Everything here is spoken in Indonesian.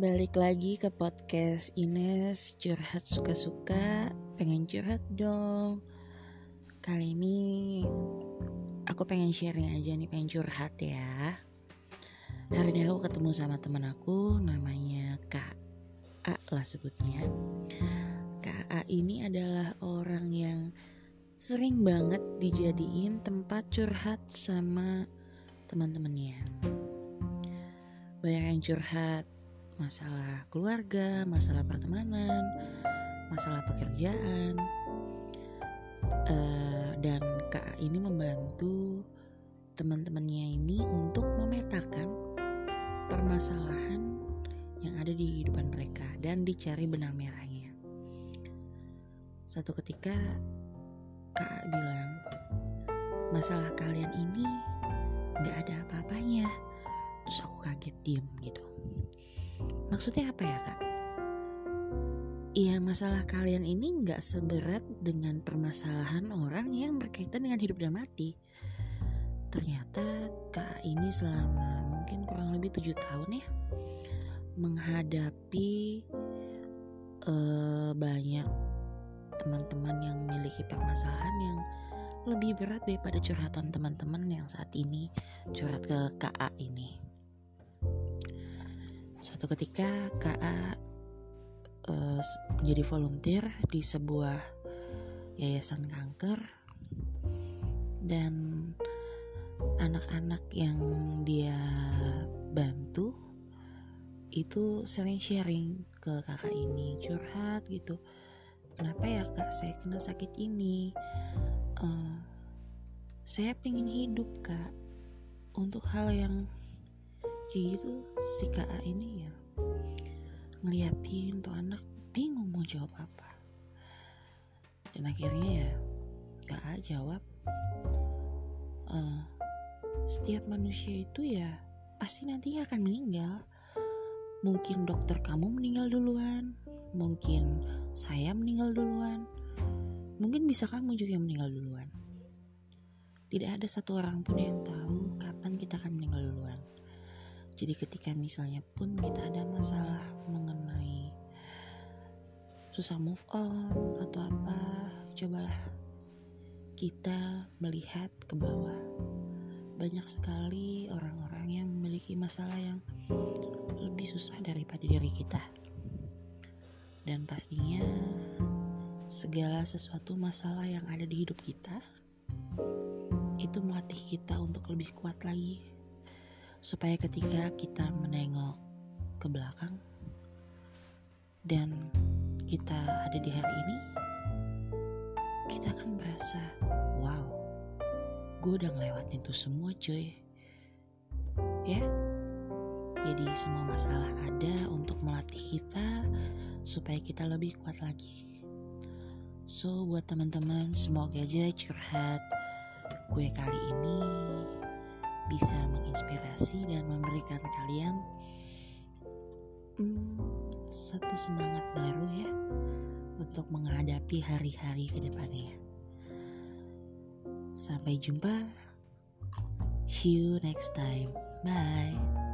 balik lagi ke podcast Ines curhat suka-suka. Pengen curhat dong. Kali ini aku pengen sharing aja nih pengen curhat ya. Hari ini aku ketemu sama temen aku namanya Kak A lah sebutnya. Kak A ini adalah orang yang sering banget dijadiin tempat curhat sama teman-temannya. Banyak yang curhat masalah keluarga, masalah pertemanan, masalah pekerjaan, uh, dan Kak ini membantu teman-temannya ini untuk memetakan permasalahan yang ada di kehidupan mereka dan dicari benang merahnya. Satu ketika Kak bilang, masalah kalian ini gak ada apa-apanya. Terus aku kaget diem gitu. Maksudnya apa ya kak? Iya masalah kalian ini nggak seberat dengan permasalahan orang yang berkaitan dengan hidup dan mati. Ternyata kak ini selama mungkin kurang lebih tujuh tahun ya menghadapi uh, banyak teman-teman yang memiliki permasalahan yang lebih berat daripada curhatan teman-teman yang saat ini curhat ke KA ini. Suatu ketika KA uh, jadi volunteer di sebuah yayasan kanker. Dan anak-anak yang dia bantu itu sering sharing ke kakak ini curhat gitu. Kenapa ya kak? Saya kena sakit ini. Uh, saya pengen hidup kak untuk hal yang kayak gitu si KA ini ya ngeliatin tuh anak bingung mau jawab apa. Dan akhirnya ya KA jawab uh, setiap manusia itu ya pasti nantinya akan meninggal. Mungkin dokter kamu meninggal duluan mungkin saya meninggal duluan. Mungkin bisa kamu juga yang meninggal duluan. Tidak ada satu orang pun yang tahu kapan kita akan meninggal jadi ketika misalnya pun kita ada masalah mengenai susah move on atau apa, cobalah kita melihat ke bawah. Banyak sekali orang-orang yang memiliki masalah yang lebih susah daripada diri kita. Dan pastinya segala sesuatu masalah yang ada di hidup kita itu melatih kita untuk lebih kuat lagi supaya ketika kita menengok ke belakang dan kita ada di hari ini, kita akan merasa, wow, gue udah ngelewatin itu semua cuy. Ya, jadi semua masalah ada untuk melatih kita supaya kita lebih kuat lagi. So buat teman-teman semoga aja curhat gue kali ini bisa menginspirasi dan memberikan kalian hmm, satu semangat baru ya untuk menghadapi hari-hari ke depannya. Sampai jumpa. See you next time. Bye.